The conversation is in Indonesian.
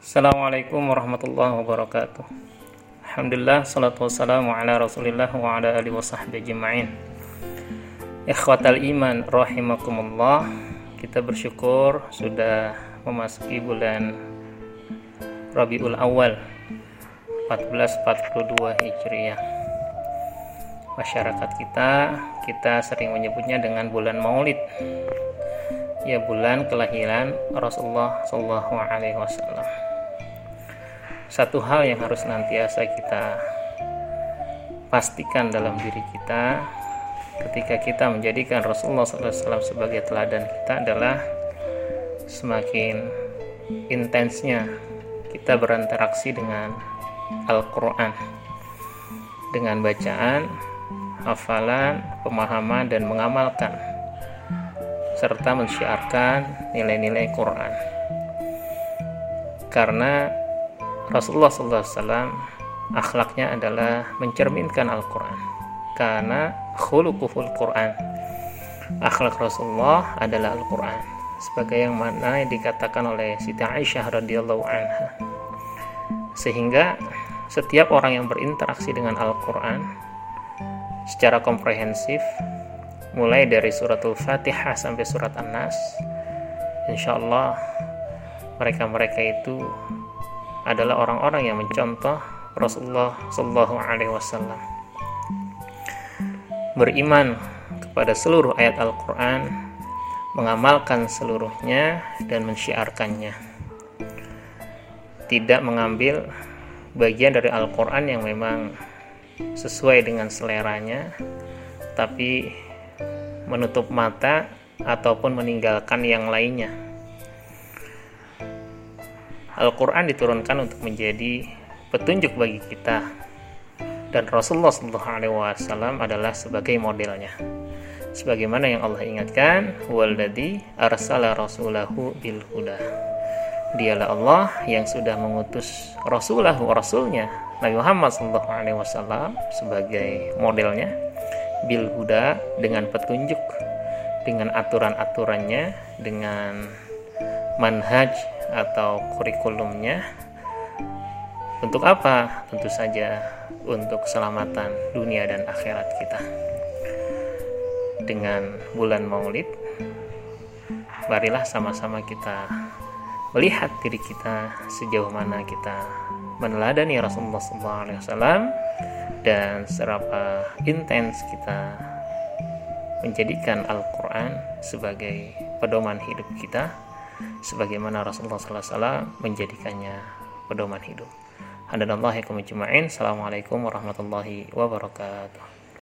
Assalamualaikum warahmatullahi wabarakatuh. Alhamdulillah salatu wassalamu ala rasulillah wa ala alihi wa sahbihi ajma'in. Ikhwatal iman rahimakumullah. Kita bersyukur sudah memasuki bulan Rabiul Awal 1442 Hijriah. Masyarakat kita kita sering menyebutnya dengan bulan Maulid. Ya bulan kelahiran Rasulullah Shallallahu Alaihi Wasallam satu hal yang harus nantiasa kita pastikan dalam diri kita ketika kita menjadikan Rasulullah SAW sebagai teladan kita adalah semakin intensnya kita berinteraksi dengan Al-Quran. Dengan bacaan, hafalan, pemahaman, dan mengamalkan serta mensyiarkan nilai-nilai Quran. Karena Rasulullah SAW akhlaknya adalah mencerminkan Al-Quran karena khuluquhul Quran. Akhlak Rasulullah adalah Al-Quran sebagai yang mana yang dikatakan oleh Siti Aisyah radhiyallahu anha. Sehingga setiap orang yang berinteraksi dengan Al-Quran secara komprehensif mulai dari suratul Fatihah sampai surat An-Nas insya Allah mereka-mereka itu adalah orang-orang yang mencontoh Rasulullah Shallallahu Alaihi Wasallam. Beriman kepada seluruh ayat Al-Quran mengamalkan seluruhnya dan mensyiarkannya. Tidak mengambil bagian dari Al-Quran yang memang sesuai dengan seleranya tapi menutup mata ataupun meninggalkan yang lainnya Al-Quran diturunkan untuk menjadi petunjuk bagi kita. Dan Rasulullah SAW adalah sebagai modelnya. Sebagaimana yang Allah ingatkan waladhi arsala rasulahu bil huda. Dialah Allah yang sudah mengutus rasulahu rasulnya Nabi Muhammad SAW sebagai modelnya bil huda dengan petunjuk dengan aturan-aturannya dengan manhaj atau kurikulumnya untuk apa? Tentu saja untuk keselamatan dunia dan akhirat kita. Dengan bulan Maulid, marilah sama-sama kita melihat diri kita sejauh mana kita meneladani Rasulullah SAW dan seberapa intens kita menjadikan Al-Quran sebagai pedoman hidup kita sebagaimana Rasulullah SAW menjadikannya pedoman hidup. Assalamualaikum warahmatullahi wabarakatuh.